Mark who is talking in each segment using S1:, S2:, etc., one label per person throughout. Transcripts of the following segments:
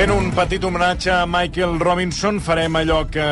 S1: Fent un petit homenatge a Michael Robinson, farem allò que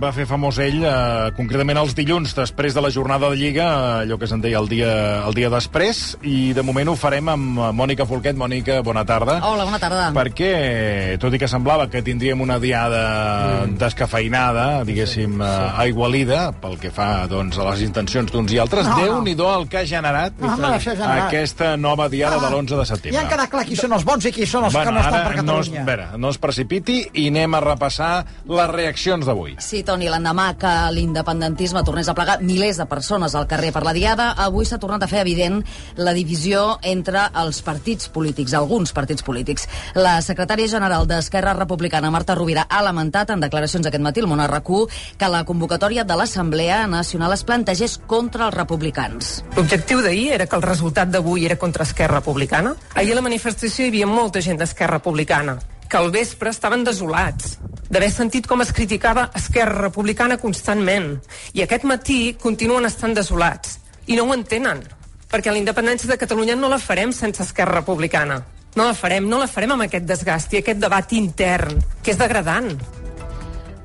S1: va fer famós ell, eh, concretament els dilluns, després de la jornada de Lliga, eh, allò que se'n deia el dia, el dia després, i de moment ho farem amb Mònica Folquet. Mònica, bona tarda.
S2: Hola, bona tarda.
S1: Perquè, tot i que semblava que tindríem una diada mm. descafeinada, diguéssim, sí, sí. aigualida, pel que fa doncs, a les intencions d'uns i altres,
S3: No, no.
S1: Déu-n'hi-do el que ha generat
S3: No, això ha generat.
S1: aquesta nova diada
S3: Ah,
S1: de l'11 de setembre.
S3: Ja han quedat clar qui són els bons i qui són els que no estan per
S1: ara no
S3: Catalunya.
S1: No es precipiti i anem a repassar les reaccions d'avui.
S2: Sí, Toni, l'endemà que l'independentisme tornés a plegar milers de persones al carrer per la Diada, avui s'ha tornat a fer evident la divisió entre els partits polítics, alguns partits polítics. La secretària general d'Esquerra Republicana, Marta Rovira, ha lamentat en declaracions aquest matí al Món RQ que la convocatòria de l'Assemblea Nacional es plantegés contra els republicans.
S4: L'objectiu d'ahir era que el resultat d'avui era contra Esquerra Republicana. Ahir a la manifestació hi havia molta gent d'Esquerra Republicana, que al vespre estaven desolats d'haver sentit com es criticava Esquerra Republicana constantment. I aquest matí continuen estant desolats. I no ho entenen, perquè la independència de Catalunya no la farem sense Esquerra Republicana. No la farem, no la farem amb aquest desgast i aquest debat intern, que és degradant.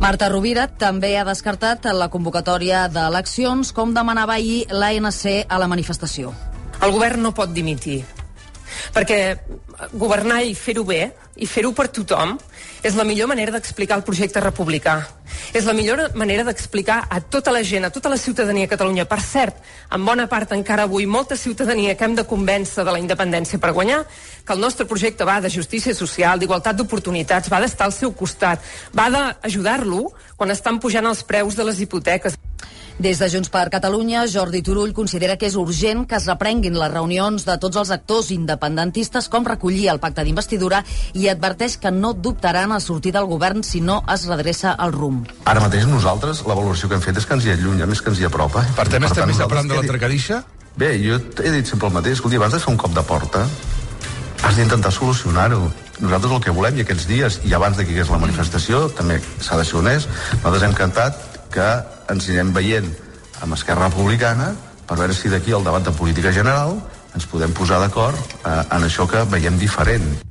S2: Marta Rovira també ha descartat la convocatòria d'eleccions com demanava ahir l'ANC a la manifestació.
S4: El govern no pot dimitir, perquè governar i fer-ho bé, i fer-ho per tothom, és la millor manera d'explicar el projecte republicà. És la millor manera d'explicar a tota la gent, a tota la ciutadania de Catalunya. Per cert, en bona part encara avui, molta ciutadania que hem de convèncer de la independència per guanyar, que el nostre projecte va de justícia social, d'igualtat d'oportunitats, va d'estar al seu costat, va d'ajudar-lo quan estan pujant els preus de les hipoteques.
S2: Des de Junts per Catalunya, Jordi Turull considera que és urgent que es reprenguin les reunions de tots els actors independentistes com recollir el pacte d'investidura i adverteix que no dubtaran a sortir del govern si no es redreça el rumb.
S5: Ara mateix nosaltres la valoració que hem fet és que ens hi allunya més que ens hi apropa.
S6: Per tant, estem més a prop de la tracadissa?
S5: Bé, jo he dit sempre el mateix. Escolti, abans de fer un cop de porta, has d'intentar solucionar-ho. Nosaltres el que volem, i aquests dies, i abans de que hi hagués la manifestació, també s'ha de ser honest, nosaltres hem cantat que ens anirem veient amb Esquerra Republicana per veure si d'aquí al debat de política general ens podem posar d'acord eh, en això que veiem diferent.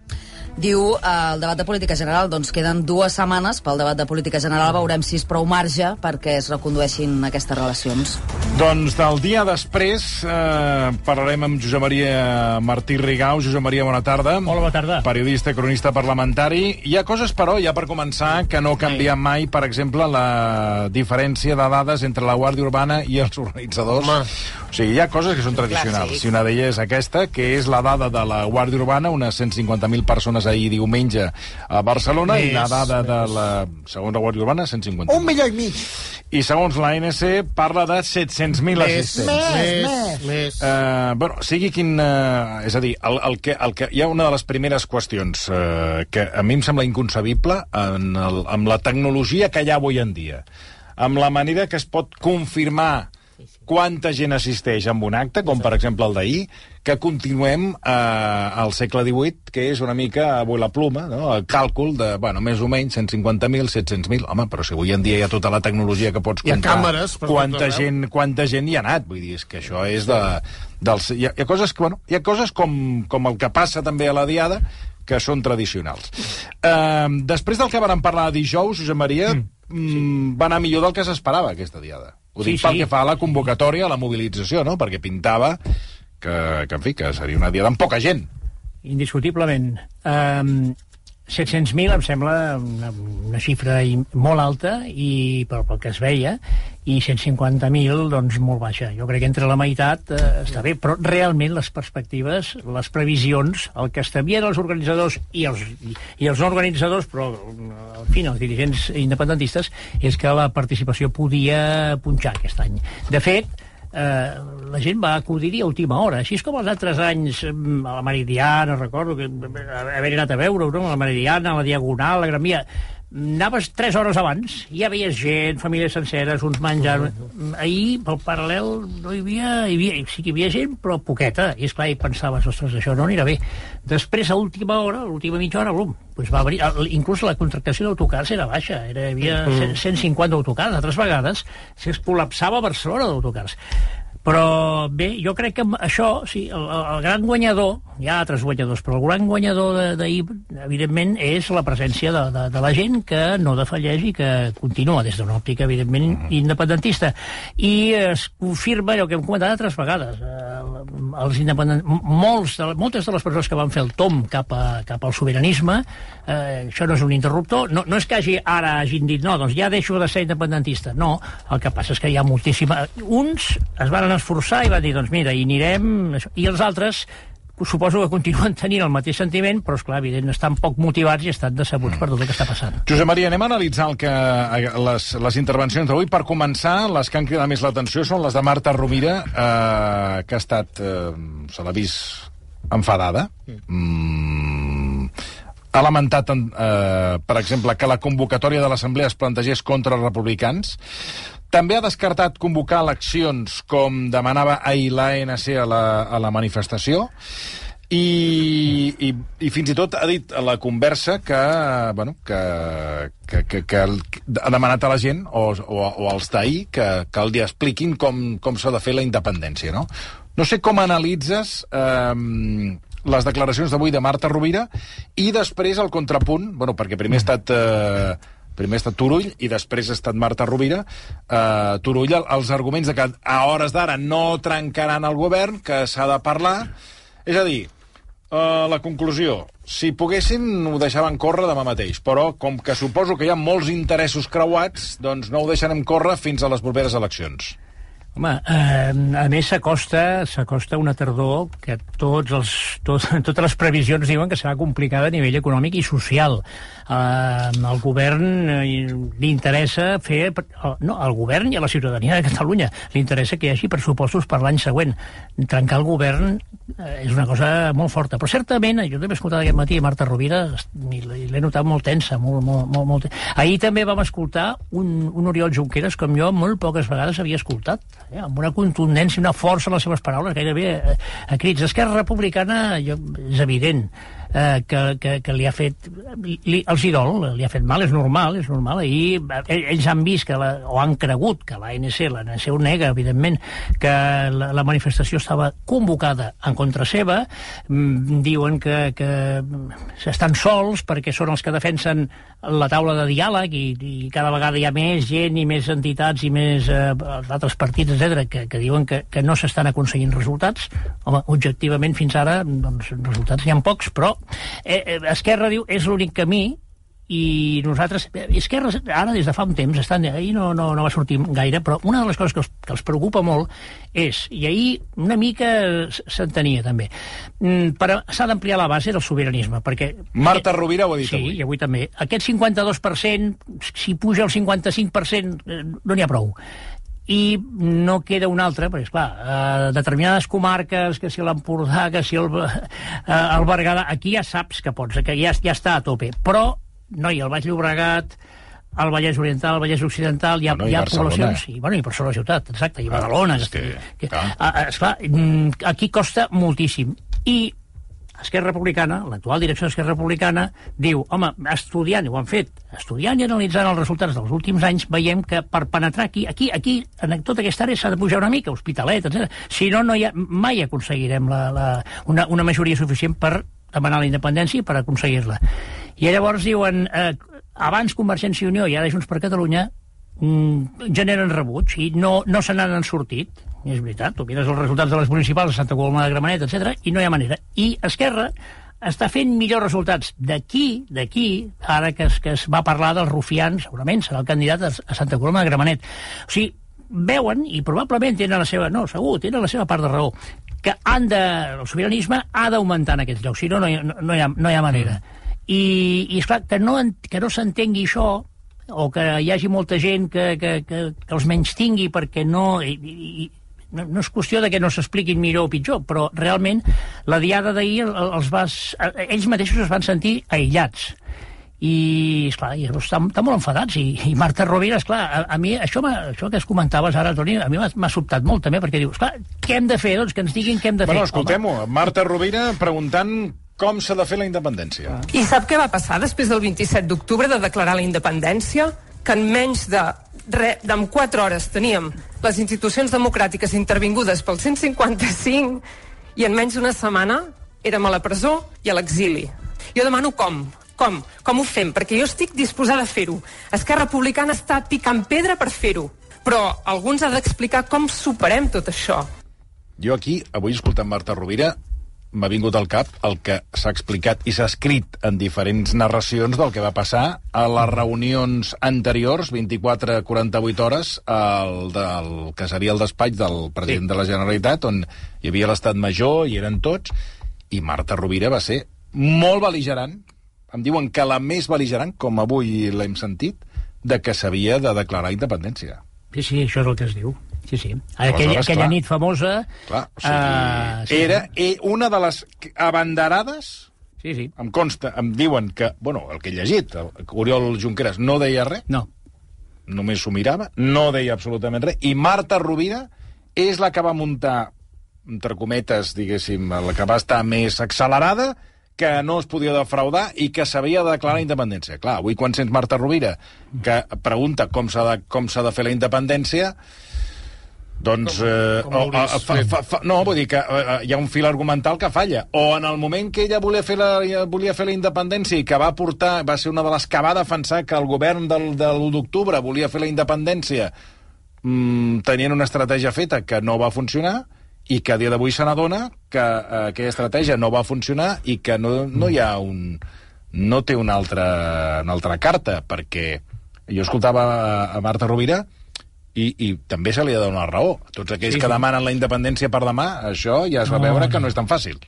S2: Diu, eh, el debat de política general, doncs queden dues setmanes pel debat de política general, veurem si és prou marge perquè es recondueixin aquestes relacions.
S1: Doncs del dia després eh, parlarem amb Josep Maria Martí Rigau. Josep Maria, bona tarda.
S7: Hola, bona tarda.
S1: Periodista, cronista parlamentari. Hi ha coses, però, ja per començar, que no canvien mai. Per exemple, la diferència de dades entre la Guàrdia Urbana i els organitzadors.
S6: Home.
S1: O sigui, hi ha coses que són tradicionals.
S2: Clàssic.
S1: I una d'elles és aquesta, que és la dada de la Guàrdia Urbana, unes 150.000 persones ahir diumenge a Barcelona, i la
S6: Més,
S1: dada de la, segons la Guàrdia Urbana, 150.000.
S3: Un milió i mig.
S1: I segons l'ANC parla de 700.000 assistents.
S3: Més,
S6: més,
S3: més.
S6: més.
S1: Uh, bueno, sigui quin... Uh, és a dir, el, el que, el que, hi ha una de les primeres qüestions uh, que a mi em sembla inconcebible en el, amb la tecnologia que hi ha avui en dia, amb la manera que es pot confirmar quanta gent assisteix a un acte, com per exemple el d'ahir, que continuem eh, al segle XVIII, que és una mica avui la pluma, no? el càlcul de, bueno, més o menys 150.000, 700.000. Home, però si avui en dia hi ha tota la tecnologia que pots
S6: Hi ha càmeres per
S1: quanta gent, quanta gent hi ha anat. Vull dir, és que això és de... Dels, hi, ha, hi ha coses, que, bueno, hi ha coses com, com el que passa també a la Diada, que són tradicionals. Uh, després del que vam parlar dijous, Josep Maria, mm, va anar millor del que s'esperava, aquesta Diada. Ho
S7: Sí,
S1: dic pel
S7: sí.
S1: que fa a la convocatòria, a la mobilització, no? Perquè pintava que, que, en fi, que seria una Diada amb poca gent.
S7: indiscutiblement. Um, 700.000 em sembla una, una xifra molt alta i pel, pel que es veia i 150.000 doncs molt baixa. Jo crec que entre la meitat eh, està bé però realment les perspectives les previsions, el que estabien els organitzadors i els, i, els no organitzadors però en fi, els dirigents independentistes és que la participació podia punxar aquest any. De fet eh, la gent va acudir-hi a última hora, així és com els altres anys mm, a la Meridiana, recordo que haver anat a veure no? a la Meridiana, a la Diagonal, a la Gran Via anaves 3 hores abans, ja veies gent, famílies senceres, uns menjant... Ahir, pel paral·lel, no hi havia... Hi havia sí que hi havia gent, però poqueta. I, esclar, i pensaves, ostres, això no anirà bé. Després, a última hora, a l'última mitja hora, blum, doncs va venir... Inclús la contractació d'autocars era baixa. Era, hi havia 100 150 autocars. Altres vegades es col·lapsava Barcelona d'autocars. Però bé, jo crec que això, sí, el, el, gran guanyador, hi ha altres guanyadors, però el gran guanyador de- d'ahir, evidentment, és la presència de, de, de la gent que no defalleix i que continua des d'una òptica, evidentment, independentista. I es confirma allò que hem comentat altres vegades. Eh, els independent... Molts de, moltes de les persones que van fer el tom cap, a, cap al sobiranisme, eh, això no és un interruptor, no, no és que hagi, ara hagin dit no, doncs ja deixo de ser independentista. No, el que passa és que hi ha moltíssima... Uns es van esforçar i van dir, doncs mira, hi anirem... I els altres suposo que continuen tenint el mateix sentiment, però, és clar, evident, estan poc motivats i estan decebuts per tot el que està passant.
S1: Josep Maria, anem a analitzar el que, les, les intervencions d'avui. Per començar, les que han cridat més l'atenció són les de Marta Rovira, eh, que ha estat, eh, se l'ha vist enfadada. Mm, ha lamentat, eh, per exemple, que la convocatòria de l'Assemblea es plantegés contra els republicans. També ha descartat convocar eleccions com demanava ahir l'ANC a la, a la manifestació i, i, i fins i tot ha dit a la conversa que, bueno, que, que, que, que ha demanat a la gent o, o, o als d'ahir que, que el dia expliquin com, com s'ha de fer la independència, no? No sé com analitzes eh, les declaracions d'avui de Marta Rovira i després el contrapunt, bueno, perquè primer ha estat... Eh, primer ha estat Turull i després ha estat Marta Rovira. Uh, Turull, el- els arguments de que a hores d'ara no trencaran el govern, que s'ha de parlar... És a dir, uh, la conclusió, si poguessin ho deixaven córrer demà mateix, però com que suposo que hi ha molts interessos creuats, doncs no ho deixarem córrer fins a les properes eleccions.
S7: Home, eh, a més s'acosta s'acosta una tardor que tots els, tot, totes les previsions diuen que serà complicada a nivell econòmic i social. Eh, al govern eh, li interessa fer... No, al govern i a la ciutadania de Catalunya li interessa que hi hagi pressupostos per l'any següent. Trencar el govern eh, és una cosa molt forta. Però certament, jo també he escoltat aquest matí Marta Rovira i l'he notat molt tensa. Molt, molt, molt, molt... Ahir també vam escoltar un, un Oriol Junqueras com jo molt poques vegades havia escoltat eh, amb una contundència, una força en les seves paraules, gairebé eh, a crits. Esquerra Republicana jo, és evident eh, que, que, que li ha fet... Li, els idol, li ha fet mal, és normal, és normal. I eh, ells han vist, que la, o han cregut, que l'ANC, l'ANC ho nega, evidentment, que la, la manifestació estava convocada en contra seva, mm, diuen que, que estan sols perquè són els que defensen la taula de diàleg i, i cada vegada hi ha més gent i més entitats i més eh, altres partits, etc que, que diuen que, que no s'estan aconseguint resultats. Home, objectivament, fins ara, doncs, resultats n'hi ha pocs, però eh, eh, Esquerra diu és l'únic camí i nosaltres, eh, Esquerra ara des de fa un temps, estan, ahir no, no, no va sortir gaire, però una de les coses que els, que els preocupa molt és, i ahir una mica s'entenia també, mm, però s'ha d'ampliar la base del sobiranisme, perquè...
S1: Marta Rovira ho ha dit
S7: sí,
S1: avui.
S7: i avui també. Aquest 52%, si puja el 55%, eh, no n'hi ha prou i no queda un altre, perquè, esclar, eh, determinades comarques, que si l'Empordà, que si el, eh, el Berguedà, aquí ja saps que pots, que ja, ja està a tope, però, noi, el Baix Llobregat, el Vallès Oriental, el Vallès Occidental, hi ha,
S1: Bueno,
S7: hi ha
S1: Barcelona.
S7: poblacions... I, bueno, i Barcelona ciutat, exacte, i
S1: Ah,
S7: Badalona.
S1: és que,
S7: que, ah, ah, esclar, mm, aquí costa moltíssim. I Esquerra Republicana, l'actual direcció d'Esquerra Republicana, diu, home, estudiant, i ho han fet, estudiant i analitzant els resultats dels últims anys, veiem que per penetrar aquí, aquí, aquí, en tota aquesta àrea s'ha de pujar una mica, Hospitalet, etc. Si no, no hi ha, mai aconseguirem la, la, una, una majoria suficient per demanar la independència i per aconseguir-la. I llavors diuen, eh, abans Convergència i Unió i ara Junts per Catalunya mm, generen rebuig i no, no se n'han sortit. I és veritat, tu mires els resultats de les municipals de Santa Coloma de Gramenet, etc i no hi ha manera. I Esquerra està fent millors resultats d'aquí, d'aquí, ara que es, que es va parlar dels rufians, segurament serà el candidat a, Santa Coloma de Gramenet. O sigui, veuen, i probablement tenen la seva... No, segur, tenen la seva part de raó, que han de, el sobiranisme ha d'augmentar en aquests llocs, si no, no hi, no, hi ha, no hi ha manera. I, i esclar, que no, que no s'entengui això, o que hi hagi molta gent que, que, que, que els menys tingui perquè no... I, i, no, no és qüestió de que no s'expliquin millor o pitjor, però realment la diada d'ahir el- els vas, ells mateixos es van sentir aïllats i, esclar, i estan, estan molt enfadats i, i Marta Rovira, esclar, a, a mi això, això que es comentaves ara, Toni, a mi m'ha- sobtat molt també, perquè dius, esclar, què hem de fer? Doncs que ens diguin què hem de
S1: Bueno,
S7: fer.
S1: escoltem-ho. Marta Rovira preguntant com s'ha de fer la independència.
S4: I sap què va passar després del 27 d'octubre de declarar la independència? Que en menys de re, en 4 hores teníem les institucions democràtiques intervingudes pel 155 i en menys d'una setmana érem a la presó i a l'exili. Jo demano com, com, com ho fem, perquè jo estic disposada a fer-ho. Esquerra Republicana està picant pedra per fer-ho, però algú ens ha d'explicar com superem tot això.
S1: Jo aquí, avui escoltant Marta Rovira, m'ha vingut al cap el que s'ha explicat i s'ha escrit en diferents narracions del que va passar a les reunions anteriors, 24-48 hores, al del, que seria el despatx del president sí. de la Generalitat, on hi havia l'estat major, i eren tots, i Marta Rovira va ser molt beligerant, em diuen que la més beligerant, com avui l'hem sentit, de que s'havia de declarar independència.
S7: Sí, sí, això és el que es diu. Sí, sí. Aquella, aquella nit famosa...
S1: Clar, o sigui, uh, sí, era sí. una de les abanderades...
S7: Sí, sí.
S1: Em consta, em diuen que... Bueno, el que he llegit, el, Oriol Junqueras no deia res.
S7: No.
S1: Només s'ho mirava, no deia absolutament res. I Marta Rovira és la que va muntar, entre cometes, diguéssim, la que va estar més accelerada, que no es podia defraudar i que s'havia de declarar independència. Clar, avui quan sents Marta Rovira que pregunta com s'ha de, com de fer la independència, doncs... Eh, com, com o, a, fa, fa, fa, no, vull dir que eh, hi ha un fil argumental que falla. O en el moment que ella volia fer la, volia fer la independència i que va portar, va ser una de les que va defensar que el govern del, de l'1 d'octubre volia fer la independència, mmm, tenien una estratègia feta que no va funcionar, i que a dia d'avui se n'adona que eh, aquella estratègia no va funcionar i que no, no hi ha un... no té una altra, una altra carta, perquè jo escoltava a Marta Rovira i, i també se li ha de donar raó. Tots aquells sí, que sí. demanen la independència per demà, això ja es va no, veure que no és tan fàcil.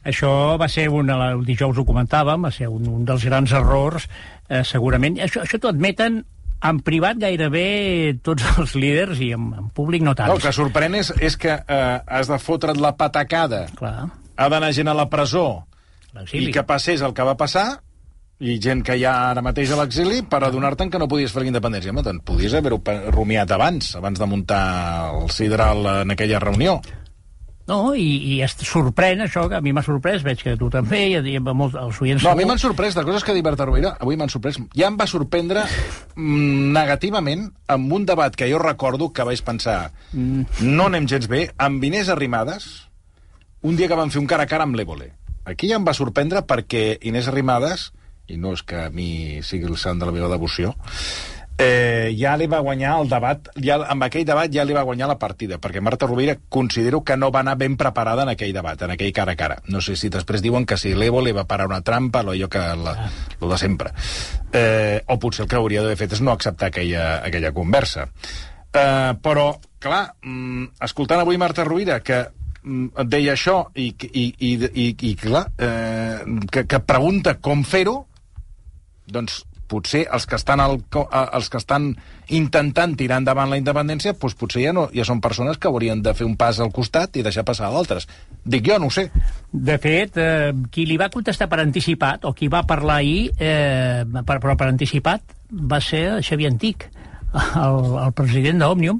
S7: Això va ser, un, el dijous ho comentàvem, va ser un, un dels grans errors, eh, segurament. Això, això t'ho admeten en privat gairebé tots els líders i en, en públic no tant.
S1: No, el que sorprèn és, és que eh, has de fotre't la patacada,
S7: Clar.
S1: ha d'anar gent a la presó, i que passés el que va passar, i gent que hi ha ara mateix a l'exili per adonar-te'n que no podies fer la independència. Home, te'n podies haver-ho rumiat abans, abans de muntar el Sidral en aquella reunió.
S7: No, i, i es sorprèn això, que a mi m'ha sorprès, veig que tu també, i, i molt, els oients...
S1: No, a mi m'han sorprès, de coses que ha dit Berta Rovira, avui m'han sorprès. Ja em va sorprendre mm, negativament amb un debat que jo recordo que vaig pensar mm. no anem gens bé, amb Inés Arrimadas, un dia que van fer un cara a cara amb l'Évole. Aquí ja em va sorprendre perquè Inés Arrimadas i no és que a mi sigui el sant de la meva devoció, eh, ja li va guanyar el debat, ja, amb aquell debat ja li va guanyar la partida, perquè Marta Rovira considero que no va anar ben preparada en aquell debat, en aquell cara a cara. No sé si després diuen que si l'Evo li va parar una trampa, allò que la, lo de sempre. Eh, o potser el que hauria d'haver fet és no acceptar aquella, aquella conversa. Eh, però, clar, mm, escoltant avui Marta Rovira, que mm, et deia això i, i, i, i, i clar, eh, que, que pregunta com fer-ho, doncs potser els que estan, al, els que estan intentant tirar endavant la independència, doncs potser ja, no, ja són persones que haurien de fer un pas al costat i deixar passar d'altres. Dic jo, no ho sé.
S7: De fet, eh, qui li va contestar per anticipat, o qui va parlar ahir, eh, per, però per anticipat, va ser Xavier Antic, el, el president d'Òmnium,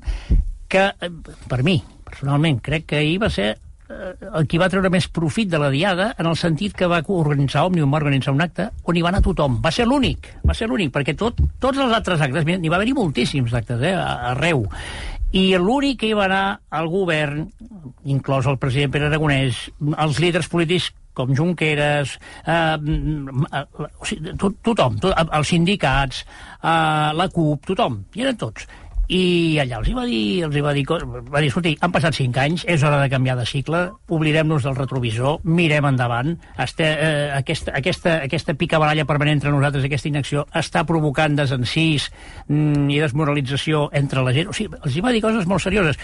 S7: que, eh, per mi, personalment, crec que ahir va ser el qui va treure més profit de la diada en el sentit que va organitzar Òmnium, va organitzar un acte on hi va anar tothom. Va ser l'únic, va ser l'únic, perquè tot, tots els altres actes, n'hi va haver-hi moltíssims actes, eh, arreu, i l'únic que hi va anar al govern, inclòs el president Pere Aragonès, els líders polítics com Junqueras, eh, o sigui, to tothom, to els sindicats, eh, la CUP, tothom, hi eren tots i allà els hi va dir, els hi va dir, va dir escolti, han passat cinc anys, és hora de canviar de cicle, oblidem-nos del retrovisor, mirem endavant, este, eh, aquesta, aquesta, aquesta picabaralla permanent entre nosaltres, aquesta inacció, està provocant desencís mm, i desmoralització entre la gent, o sigui, els hi va dir coses molt serioses.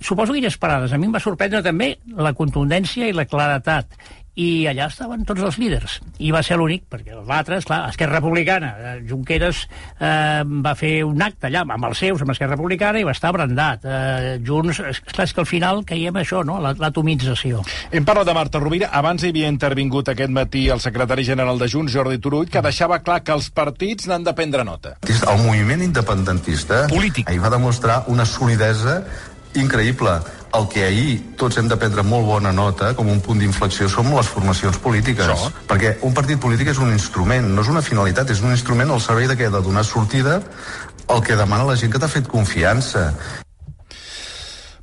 S7: Suposo que inesperades. A mi em va sorprendre també la contundència i la claretat i allà estaven tots els líders i va ser l'únic, perquè els altres, clar, Esquerra Republicana, eh, Junqueras eh, va fer un acte allà amb els seus, amb Esquerra Republicana, i va estar brandat eh, Junts, clar, és que al final caiem això, no?, l'atomització
S1: Hem parlat de Marta Rovira, abans hi havia intervingut aquest matí el secretari general de Junts, Jordi Turull, que deixava clar que els partits n'han de prendre nota.
S5: El moviment independentista
S1: Polític.
S5: ahir va demostrar una solidesa increïble el que ahir tots hem de prendre molt bona nota com un punt d'inflexió són les formacions polítiques.
S1: Això.
S5: Perquè un partit polític és un instrument, no és una finalitat, és un instrument al servei de què? De donar sortida el que demana la gent que t'ha fet confiança.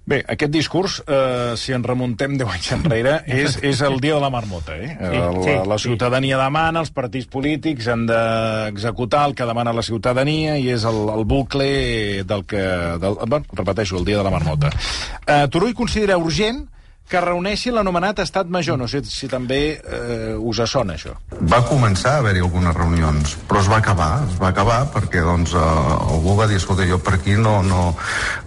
S1: Bé, aquest discurs, eh, si ens remuntem 10 anys enrere, és, és el dia de la marmota. Eh?
S7: Sí,
S1: la,
S7: sí,
S1: la ciutadania demana, els partits polítics han d'executar el que demana la ciutadania i és el, el bucle del que... Del, bueno, repeteixo, el dia de la marmota. Eh, Turull considera urgent que reuneixi l'anomenat estat major. No sé si també eh, us sona això.
S5: Va començar a haver-hi algunes reunions, però es va acabar, es va acabar perquè doncs, eh, algú va dir, escolta, jo per aquí no, no,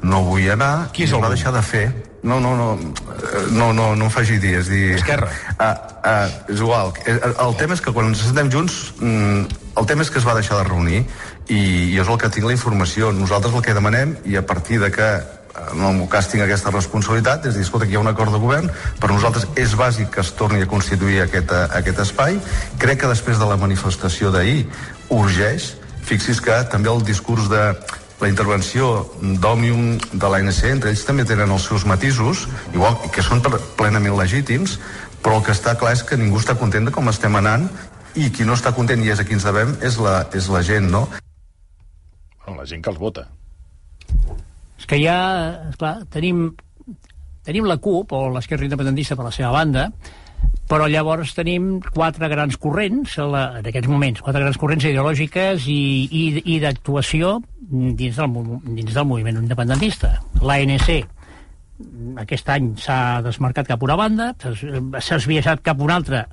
S5: no vull anar,
S1: Qui és
S5: i es va deixar de fer. No, no, no, eh, no, no, no em faci dir, és dir...
S1: Esquerra.
S5: Ah, ah, és igual. El, el tema és que quan ens sentem junts, mm, el tema és que es va deixar de reunir i, i és el que tinc la informació. Nosaltres el que demanem, i a partir de que en el meu cas tinc aquesta responsabilitat, és dir, escolta, aquí hi ha un acord de govern, per nosaltres és bàsic que es torni a constituir aquest, eh, aquest espai. Crec que després de la manifestació d'ahir urgeix, fixi's que també el discurs de la intervenció d'Òmnium de l'ANC, entre ells també tenen els seus matisos, igual que són ple- plenament legítims, però el que està clar és que ningú està content de com estem anant i qui no està content, i és a qui ens devem, és la, és la gent, no?
S1: La gent que els vota.
S7: És que ja, esclar, tenim, tenim la CUP, o l'esquerra independentista per la seva banda, però llavors tenim quatre grans corrents, la, en aquests moments, quatre grans corrents ideològiques i, i, i d'actuació dins, del, dins del moviment independentista. L'ANC aquest any s'ha desmarcat cap a una banda, s'ha esbiaixat cap a una altra,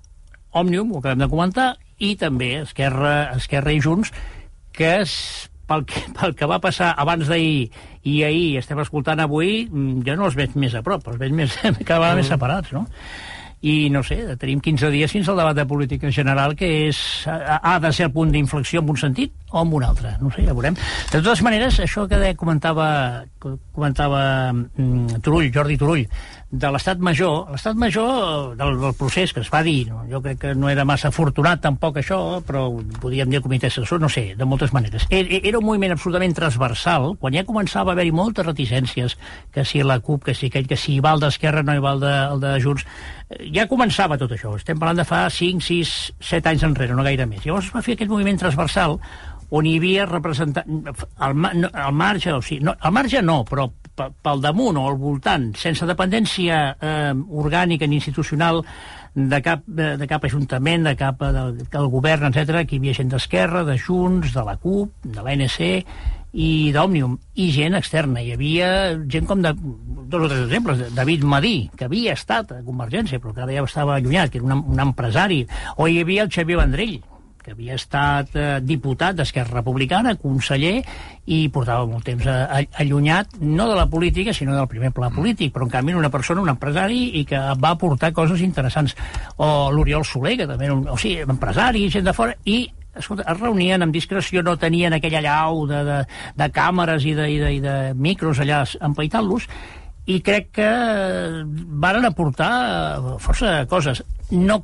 S7: Òmnium, ho acabem de comentar, i també Esquerra, Esquerra i Junts, que és, pel que, pel que va passar abans d'ahir i ahir estem escoltant avui, mm, jo no els veig més a prop, els veig més, cada vegada més separats, no? I no sé, tenim 15 dies fins al debat de política general que és, ha de ser el punt d'inflexió en un sentit o en un altre, no sé, ja veurem. De totes maneres, això que comentava, comentava mm, Turull, Jordi Turull, de l'estat major, l'estat major del, del procés que es va dir, no? jo crec que no era massa afortunat tampoc això, però podíem dir comitè assessor, no sé, de moltes maneres. Era, era un moviment absolutament transversal, quan ja començava a haver-hi moltes reticències, que si la CUP, que si aquell, que si hi va el d'Esquerra, no hi va el de, el de Junts, eh, ja començava tot això. Estem parlant de fa 5, 6, 7 anys enrere, no gaire més. Llavors es va fer aquest moviment transversal on hi havia representant al, al marge, o sigui, no, al marge no, però pe- pel damunt o al voltant, sense dependència eh, orgànica ni institucional de cap, de, de cap ajuntament, de cap del, del govern, etc. Aquí hi havia gent d'Esquerra, de Junts, de la CUP, de l'ANC i d'Òmnium, i gent externa. Hi havia gent com de, dos o tres exemples, David Madí, que havia estat a Convergència, però que ara ja estava allunyat, que era un, un empresari, o hi havia el Xavier Vendrell, que havia estat eh, diputat d'Esquerra Republicana, conseller, i portava molt temps a, a, allunyat, no de la política, sinó del primer pla polític, però en canvi una persona, un empresari, i que va aportar coses interessants. O l'Oriol Soler, que també era un, o sigui, empresari, gent de fora, i escolta, es reunien amb discreció, no tenien aquella llau de, de, de càmeres i de, i de, i de micros allà empaitant-los, i crec que varen aportar força coses. No,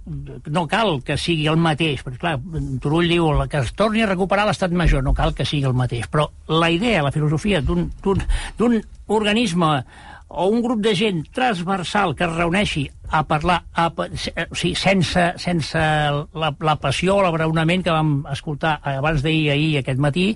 S7: no cal que sigui el mateix, perquè clar, Turull diu que es torni a recuperar l'estat major, no cal que sigui el mateix, però la idea, la filosofia d'un organisme o un grup de gent transversal que es reuneixi a parlar, a, se- o sigui, sense, sense la, la passió o l'abraonament que vam escoltar abans d'ahir ahir aquest matí,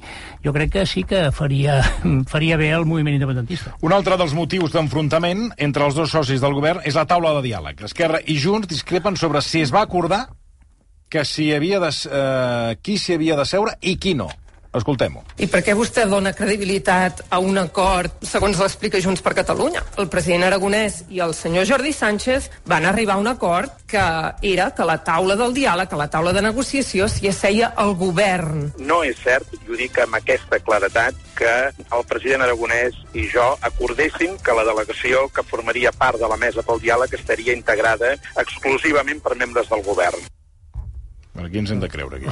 S7: jo crec que sí que faria, faria bé el moviment independentista.
S1: Un altre dels motius d'enfrontament entre els dos socis del govern és la taula de diàleg. Esquerra i Junts discrepen sobre si es va acordar que si havia de, eh, qui s'hi havia de seure i qui no. Escoltem-ho.
S4: I per què vostè dona credibilitat a un acord, segons l'explica Junts per Catalunya? El president Aragonès i el senyor Jordi Sánchez van arribar a un acord que era que la taula del diàleg, que la taula de negociació, s'hi asseia el govern.
S6: No és cert, i ho dic amb aquesta claretat, que el president Aragonès i jo acordéssim que la delegació que formaria part de la mesa pel diàleg estaria integrada exclusivament per membres del govern.
S1: Per aquí ens hem de creure, aquí.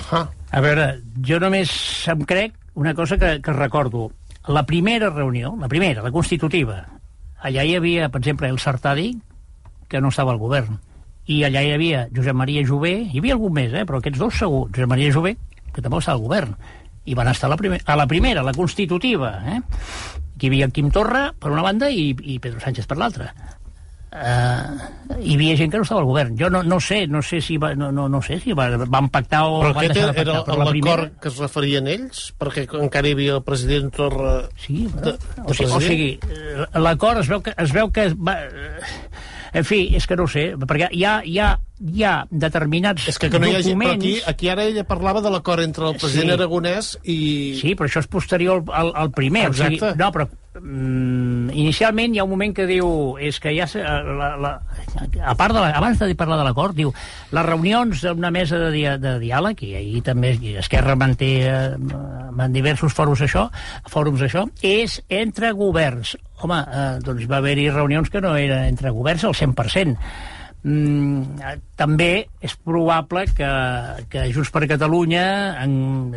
S7: A veure, jo només em crec una cosa que, que recordo. La primera reunió, la primera, la constitutiva, allà hi havia, per exemple, el Sartadi, que no estava al govern, i allà hi havia Josep Maria Jové, hi havia algun més, eh, però aquests dos segur, Josep Maria Jové, que també estava al govern, i van estar a la, primer, a la primera, la constitutiva, eh? Aquí hi havia Quim Torra, per una banda, i, i Pedro Sánchez per l'altra. Eh, hi havia gent que no estava al govern. Jo no, no sé, no sé si va, no, no, no sé si va, van pactar o
S8: Però
S7: van deixar de
S8: era
S7: pactar. Però la primera...
S8: l'acord que es referien ells? Perquè encara hi havia el president Torra...
S7: Sí,
S8: de,
S7: però,
S8: de
S7: o sigui, o sigui eh, l'acord es veu que es veu que va, eh, en fi, és que no sé, perquè hi ha, hi ha, hi ha determinats
S8: És que, que no hi ha gent, però
S7: documents...
S8: aquí, aquí ara ella parlava de l'acord entre el president
S7: Sí.
S8: Aragonès i...
S7: Sí, però això és posterior al, al primer. O sigui,
S8: Exacte.
S7: no, però mm, inicialment hi ha un moment que diu és que ja se- la, la, a part de la, abans de parlar de l'acord diu les reunions d'una mesa de, dia, de diàleg i ahir també Esquerra manté eh, en diversos fòrums això fòrums això és entre governs home, eh, doncs va haver-hi reunions que no eren entre governs al 100% Mm, també és probable que, que Junts per Catalunya, en,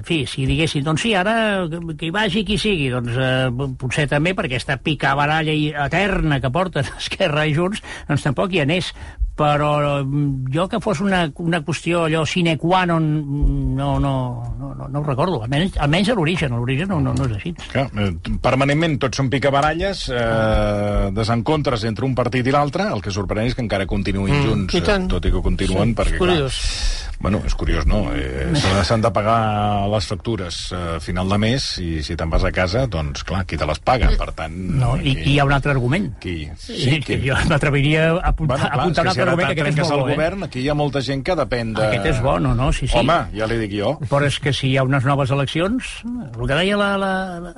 S7: fi, si diguessin, doncs sí, ara que, hi vagi qui sigui, doncs eh, potser també perquè aquesta picabaralla eterna que porten Esquerra i Junts, doncs tampoc hi anés. Però mm, jo que fos una, una qüestió allò sine qua non, mm, no, no, no, no, no ho recordo, almenys, almenys a l'origen, a l'origen no, no, no és així.
S1: Clar, eh, permanentment tots són picabaralles, eh, desencontres entre un partit i l'altre, el que sorprèn és que encara continuïn
S8: Mm,
S1: junts,
S8: i tant.
S1: eh, tot i que continuen,
S8: Sí,
S1: perquè,
S8: és curiós.
S1: clar, bueno, és curiós, no? Eh, s'ha- S'han de pagar les factures eh, a final de mes i si te'n vas a casa, doncs, clar, qui te les paga? Per tant...
S7: No, i, i hi ha un altre argument.
S1: Qui?
S7: Sí, que jo m'atreviria a apuntar,
S1: Bueno,
S7: a
S1: clar,
S7: apuntar un
S1: si
S7: altre
S1: ara
S7: argument, que aquest és molt bo, eh?
S1: govern, aquí hi ha molta gent que depèn de...
S7: Aquest és bo, no, no, sí, sí.
S1: Home, ja li dic jo.
S7: Però és que si hi ha unes noves eleccions, el que deia la, la,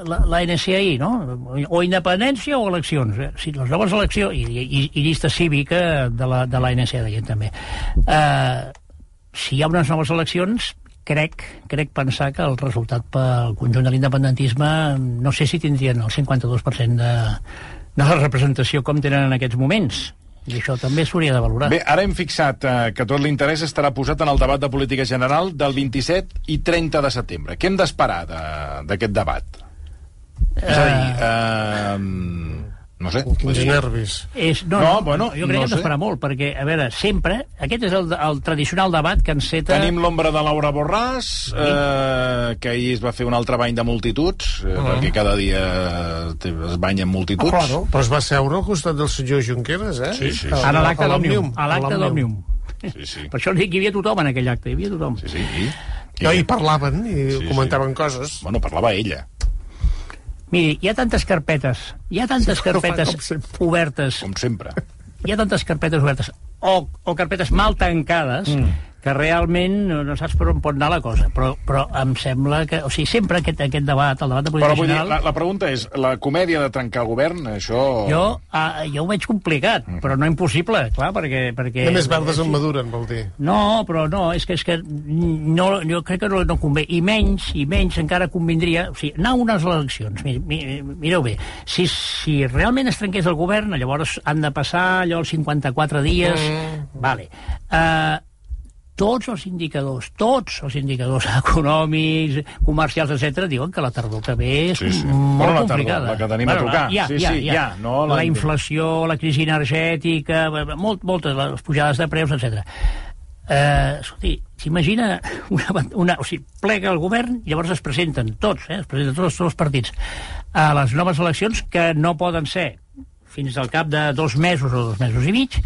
S7: la, la NCI, no? O independència o eleccions. Eh? Si les noves eleccions, i, i, i llista cívica de la, de la NCI, deien també. Eh, si hi ha unes noves eleccions, crec, crec pensar que el resultat pel conjunt de l'independentisme no sé si tindrien el 52% de, de la representació com tenen en aquests moments. I això també s'hauria de valorar.
S1: Bé, ara hem fixat eh, que tot l'interès estarà posat en el debat de política general del 27 i 30 de setembre. Què hem d'esperar de- d'aquest debat? És a dir, eh, no sé.
S8: Quins nervis.
S7: És, no,
S1: No,
S7: no,
S1: bueno,
S7: jo crec
S1: no
S7: que hem
S1: sé.
S7: d'esperar molt, perquè, a veure, sempre, aquest és el, el tradicional debat que enceta...
S1: Tenim l'ombra de Laura Borràs, eh, que ahir es va fer un altre bany de multituds, eh, perquè cada dia té- es banyen multituds.
S3: Ah, claro.
S8: Però es va seure al costat del senyor Junqueras, eh?
S1: Sí, sí, sí.
S7: Ara a l'acte
S8: A
S7: d'Òmnium. A l'acte d'Òmnium.
S1: Sí, sí.
S7: Per això dic que hi havia tothom en aquell acte, hi havia tothom.
S1: Sí, sí. I,
S8: No, i parlaven i
S1: Sí,
S8: comentaven coses.
S1: Bueno, parlava ella,
S7: Miri, hi ha tantes carpetes, hi ha tantes
S8: Sí,
S7: carpetes
S8: com sempre.
S7: obertes,
S1: com sempre.
S7: hi ha tantes carpetes obertes, o, o carpetes mal tancades, mm. Que realment no, no saps per on pot anar la cosa. Però, però em sembla que... O sigui, sempre aquest, aquest debat, el debat de
S1: Però
S7: política
S1: vull dir,
S7: general...
S1: la, la pregunta és, la comèdia de trencar el govern, això...
S7: Jo, ah, jo ho veig complicat, però no impossible, clar, perquè... perquè
S8: Només verdes en maduren, vol dir.
S7: No, però no, és que, és que no, jo crec que no, no convé. I menys, i menys encara convindria... O sigui, anar a unes eleccions, mi, mi, mireu bé, si, si realment es trenqués el govern, llavors han de passar allò els 54 dies... Mm. Vale. Uh, tots els indicadors, tots els indicadors econòmics, comercials, etc diuen que la tardor que ve és
S1: Sí, sí.
S7: molt
S1: Bueno, la tardor,
S7: complicada.
S1: la que tenim a tocar.
S7: Ja,
S1: Sí,
S7: ja,
S1: sí,
S7: ja.
S1: ja, no
S7: la
S1: l'any-
S7: inflació, la crisi energètica, molt, moltes les pujades de preus, etc. Eh, escolti, s'imagina una, una, o sigui, plega el govern i llavors es presenten tots, eh, es presenten tots, tots els partits a les noves eleccions que no poden ser fins al cap de dos mesos o dos mesos i mig,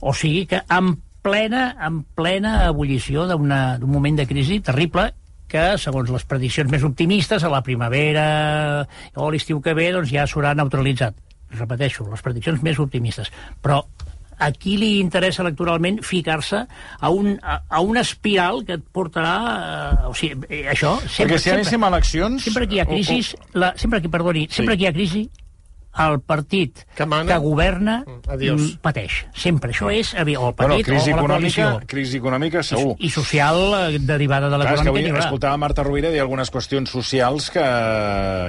S7: o sigui que en plena, en plena ebullició d'un moment de crisi terrible que, segons les prediccions més optimistes, a la primavera o l'estiu que ve, doncs ja s'haurà neutralitzat. Repeteixo, les prediccions més optimistes. Però a qui li interessa electoralment ficar-se a, un, a, a una espiral que et portarà... Eh, o sigui, eh, això... Sempre,
S1: Perquè si anéssim a eleccions...
S7: sempre que hi ha
S1: o- o-
S7: crisi, la, sempre que, perdoni, sempre
S1: Sí.
S7: que hi ha crisi, el partit
S8: Que mana.
S7: que governa
S8: adiós.
S7: mm, pateix. Sempre. Això és... evi- O el
S1: Bueno,
S7: partit
S1: crisi
S7: o la
S1: econòmica,
S7: coalició.
S1: crisi econòmica segur.
S7: I social eh, derivada de
S1: Clar, és que avui escoltava Marta Rovira dir algunes qüestions socials que,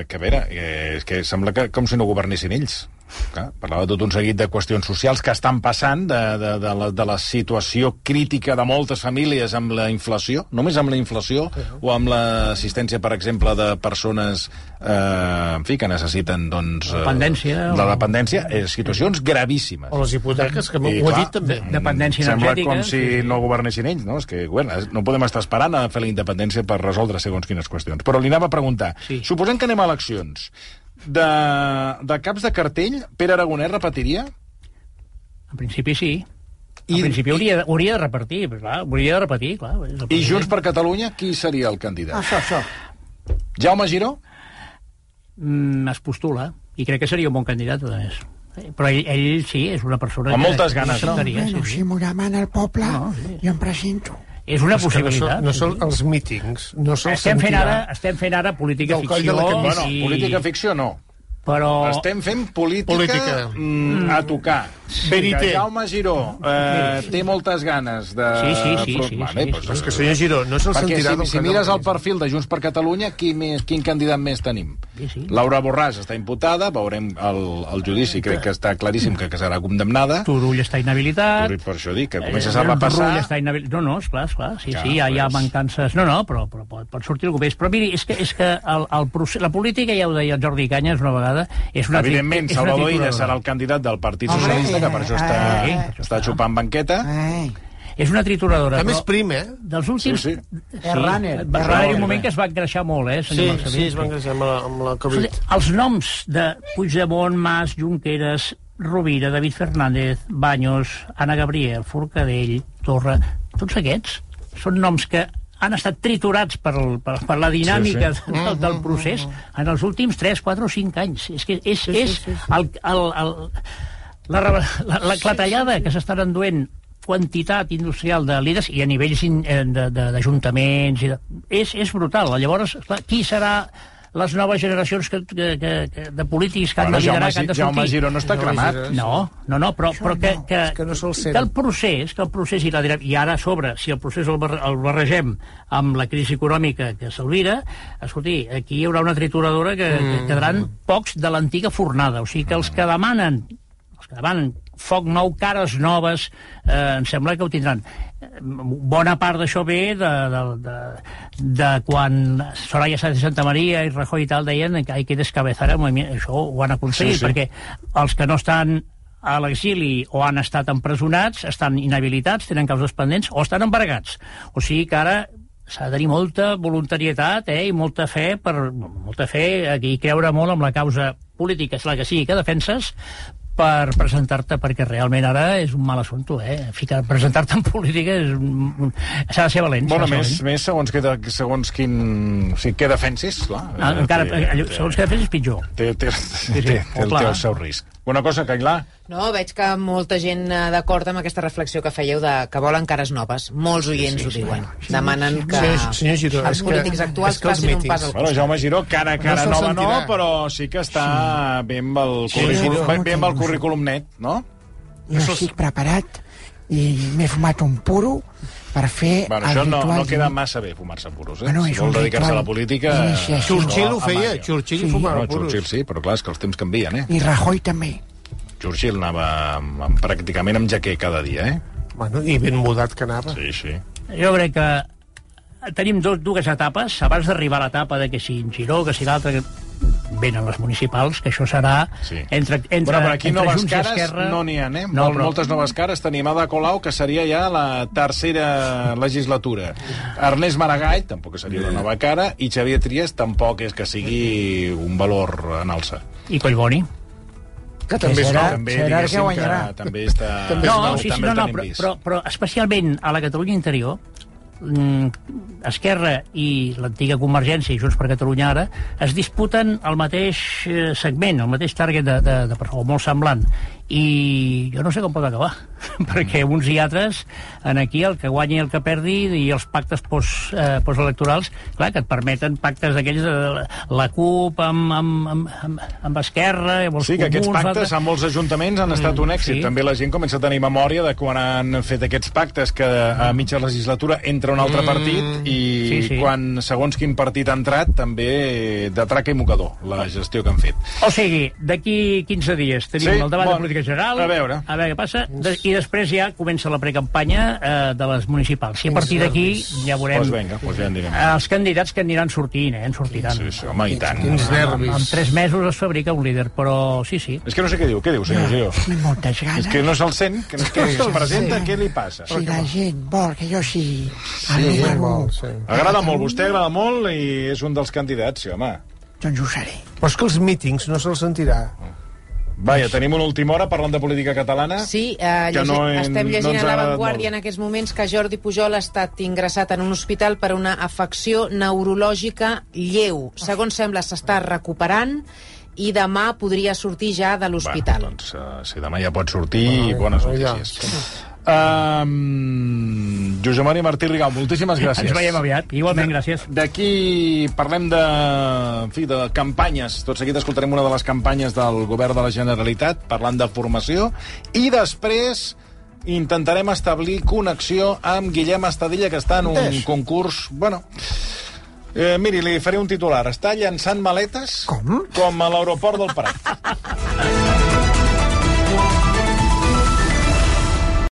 S1: que a veure, eh, és que sembla que com si no governessin ells. Clar, parlava tot un seguit de qüestions socials que estan passant de, de, de, la, de la situació crítica de moltes famílies amb la inflació, només amb la inflació, o amb l'assistència, per exemple, de persones eh, en fi, que necessiten doncs, eh,
S7: Dependència,
S1: la
S7: o-
S1: dependència, eh, situacions gravíssimes.
S8: O les hipoteques, que m'ho
S1: I,
S8: ho ha dit també.
S7: de- dependència
S1: Sembla com si
S7: sí.
S1: no governessin ells, no? És que, bueno, no podem estar esperant a fer la independència per resoldre segons quines qüestions. Però li anava a preguntar,
S7: Sí.
S1: suposem que anem a eleccions, de, de caps de cartell, Pere Aragonès repetiria?
S7: En principi sí.
S1: I-
S7: en principi hauria, de- hauria de repartir, però clar, hauria de repetir, clar.
S1: I
S7: president.
S1: Junts per Catalunya, qui seria el candidat?
S3: Això, això.
S1: Jaume Giró?
S7: Mm, es postula, i crec que seria un bon candidat, a més. Eh, Però ell, ell sí, és una persona
S1: Amb
S7: que...
S1: moltes
S7: que
S1: ganes, no?
S7: acceptaria,
S3: Bueno,
S7: sí,
S3: si
S7: sí.
S3: m'ho demana el poble,
S7: No, sí.
S3: jo em presento.
S7: És una
S8: És no
S7: possibilitat.
S8: són, no són
S7: sí.
S8: els mítings, no se'ls
S7: Estem fent, ara, estem fent ara política
S8: Del coll de la
S7: ficció.
S1: Bueno,
S7: i...
S1: política ficció no.
S7: Però...
S1: Estem fent política,
S8: Política.
S1: Mm, a tocar.
S8: Verité.
S1: Que Jaume Giró eh, té moltes ganes de...
S7: Sí, sí, sí, sí,
S1: Vale,
S7: sí,
S1: doncs,
S8: És que senyor Giró, no se'l
S1: Perquè
S8: sentirà
S1: si,
S8: del
S1: si
S8: de
S1: mires el perfil de Junts per Catalunya, qui més, quin candidat més tenim?
S7: Sí, sí.
S1: Laura Borràs està imputada, veurem el, el judici, crec que està claríssim que, que serà condemnada.
S7: Turull està inhabilitat.
S1: Per això dic, que comences
S7: Eh,
S1: a repassar...
S7: Turull està inhabilitat. No, no, esclar, esclar. Sí,
S1: Clar,
S7: sí, hi ha, hi ha mancances... No, no, però, però pot, pot sortir el que és. Però miri, és que, és que el, el procés, la política, ja ho deia el Jordi Canyes una vegada, és una...
S1: Evidentment,
S7: és una
S1: Salvador Illa serà el candidat del Partit Socialista, que per això està,
S3: eh,
S1: està xupant banqueta.
S3: Ei,
S7: És una trituradora.
S8: A més prim, eh?
S7: Dels últims...
S1: Sí,
S3: És runner,
S7: Va
S3: és
S7: haver un moment que es va engreixar molt, eh,
S8: Sí,
S7: senyor Marcelí?
S8: sí, es van creixer amb la, amb la Covid.
S7: Els noms de Puigdemont, Mas, Junqueras, Rovira, David Fernández, Baños, Anna Gabriel, Forcadell, Torra, tots aquests són noms que han estat triturats per, el, per, per la dinàmica
S1: Sí,
S7: sí, sí. Del, del procés en els últims 3, 4 o 5 anys. És que és, sí, és sí, sí, sí. El, el, el, la, la, la clatellada que s'estan enduent quantitat industrial de líders i a nivells eh, de- de- d'ajuntaments i de, és, és brutal. Llavors, clar, qui serà les noves generacions que, que, que, que, de polítics que han
S1: Bueno,
S7: de liderar,
S1: Jaume,
S7: que han de
S1: Jaume
S7: sortir?
S1: Giró no està cremat.
S7: No, no, no, però, però que, que,
S8: que no
S7: que el procés, que el procés i la i ara a sobre, si el procés el, el barregem amb la crisi econòmica que s'alvira, escolti, aquí hi haurà una trituradora que, mm. que quedaran pocs de l'antiga fornada. O sigui que els que demanen els que demanen foc nou, cares noves, eh, em sembla que ho tindran. Eh, Bona part d'això ve de, de, de, de quan Soraya Sáenz de Santa Maria i Rajoy i tal deien que hay que descabezar el moviment. Això ho han aconseguit,
S1: Sí, sí.
S7: perquè els que no estan a l'exili o han estat empresonats, estan inhabilitats, tenen causes pendents o estan embargats. O sigui que ara s'ha de tenir molta voluntarietat eh, i molta fe per molta fe i creure molt en la causa política, és la que sigui que defenses, per presentar-te, perquè realment ara és un mal assumpte, eh? Ficar, presentar-te en política és un, s'ha de ser valent.
S1: Bueno, més,
S7: valent.
S1: més segons, que, segons quin... O sigui, què defensis, clar.
S7: Ah, encara,
S1: Té-
S7: allò, segons que defenses és pitjor.
S1: Té, té, té, té, té,
S7: clar.
S1: té el seu risc. Una cosa, Cailà,
S9: No, veig que molta gent eh, d'acord amb aquesta reflexió que fèieu de que volen cares noves. Molts oients sí, sí, ho diuen. Demanen que
S8: Senyor- senyor Giró,
S9: els
S8: és que-
S9: polítics actuals
S8: que els
S9: facin un
S8: mítings-
S9: pas al
S1: Bueno, Jaume Giró, cara, cara
S8: se'l
S1: nova no, però sí que està bé amb el,
S8: Sí,
S1: currículum,
S8: Giró.
S1: bé, bé amb el currículum net, no?
S3: Jo estic preparat i m'he fumat un puro per fer
S1: Bueno,
S3: el
S1: això no,
S3: ritual
S1: no queda massa bé, fumar-se puros, eh?
S3: Bueno,
S1: si
S3: és
S1: vol
S3: un
S1: dedicar-se a la política...
S8: Churchill ho feia. Churchill
S3: Sí.
S8: fumava
S1: No,
S8: puros.
S1: Churchill sí, però clar, és que els temps canvien, eh?
S3: I Rajoy també.
S1: Churchill anava amb, amb, pràcticament amb jaquer cada dia, eh?
S8: Bueno, I ben mudat que anava.
S1: Sí, sí.
S7: Jo crec que tenim dos, dues etapes, abans d'arribar a l'etapa de que si en Giró, que si l'altre, que venen les municipals, que això serà
S1: Sí.
S7: entre, entre,
S1: Bueno, però aquí
S7: entre
S1: noves
S7: Junts i
S1: cares
S7: Esquerra...
S1: no n'hi ha, eh?
S7: No,
S1: Mol,
S7: però-
S1: Moltes noves cares. Tenim Ada Colau, que seria ja la tercera legislatura. Ernest Maragall, tampoc seria una nova cara, i Xavier Trias tampoc és que sigui un valor en alça.
S7: I Collboni.
S8: Que també
S3: serà-
S8: és
S1: també,
S3: serà que guanyarà.
S1: que també està...
S8: També
S7: No,
S8: és nou,
S7: sí, sí,
S1: també
S7: no, no, però, però, però especialment a la Catalunya interior, mm, Esquerra i l'antiga Convergència i Junts per Catalunya ara es disputen el mateix eh, segment, el mateix target de, de, de persona, molt semblant. I jo no sé com pot acabar, perquè uns i altres, en aquí el que guanyi i el que perdi i els pactes post, eh, postelectorals, clar, que et permeten pactes d'aquells de la CUP amb, amb, amb, amb, amb Esquerra, amb els
S1: Sí, que aquests
S7: comuns,
S1: pactes a molts ajuntaments han estat un èxit.
S7: sí.
S1: També la gent comença a tenir memòria de quan han fet aquests pactes que a mitja legislatura entra un altre partit i
S7: Sí, sí.
S1: quan segons quin partit ha entrat també de traca i mocador la gestió que han fet.
S7: O sigui, d'aquí 15 dies tenim
S1: Sí,
S7: el debat
S1: bon.
S7: de política general.
S1: A veure.
S7: A veure què passa. De, I després ja comença la precampanya eh, de les municipals. I a partir d'aquí ja veurem
S1: Doncs vinga, doncs ja en direm.
S7: els candidats que aniran sortint, eh? En sortiran.
S1: Sí, sí, home, i tant.
S8: Quins
S7: En
S8: nervis.
S7: tres mesos es fabrica un líder, però sí, sí.
S1: És que no sé què diu. Què diu, senyor Gio?
S3: Tinc moltes ganes.
S1: És que no se'l sent, que no que es presenta, què li passa?
S3: Si la gent vol que jo sigui
S8: Sí,
S3: el número
S8: vol,
S3: 1,
S8: sí.
S1: Agrada molt, vostè agrada molt i és un dels candidats, sí, home.
S3: doncs ho seré.
S8: Però és que els mítings no se'ls sentirà.
S1: Vaja, tenim una última hora parlant de política catalana.
S9: Sí, eh, llegi,
S1: no en-
S9: estem
S1: no
S9: llegint
S1: ens
S9: a
S1: ha
S9: La
S1: agradat
S9: Vanguardia en aquests moments que Jordi Pujol ha estat ingressat en un hospital per una afecció neurològica lleu. Segons sembla, s'està recuperant i demà podria sortir ja de l'hospital.
S1: Bueno, doncs, uh, si demà ja pot sortir, bones notícies. Um, Josep Maria Martí Rigau, moltíssimes gràcies.
S7: Ens veiem aviat. Igualment, gràcies.
S1: D'aquí parlem de, en fi, de campanyes. Tot seguit escoltarem una de les campanyes del govern de la Generalitat, parlant de formació, i després intentarem establir connexió amb Guillem Estadilla, que està en un
S3: Entès.
S1: concurs... Bueno, eh, miri, li faré un titular. Està llançant maletes
S3: Com?
S1: com a l'aeroport del Prat.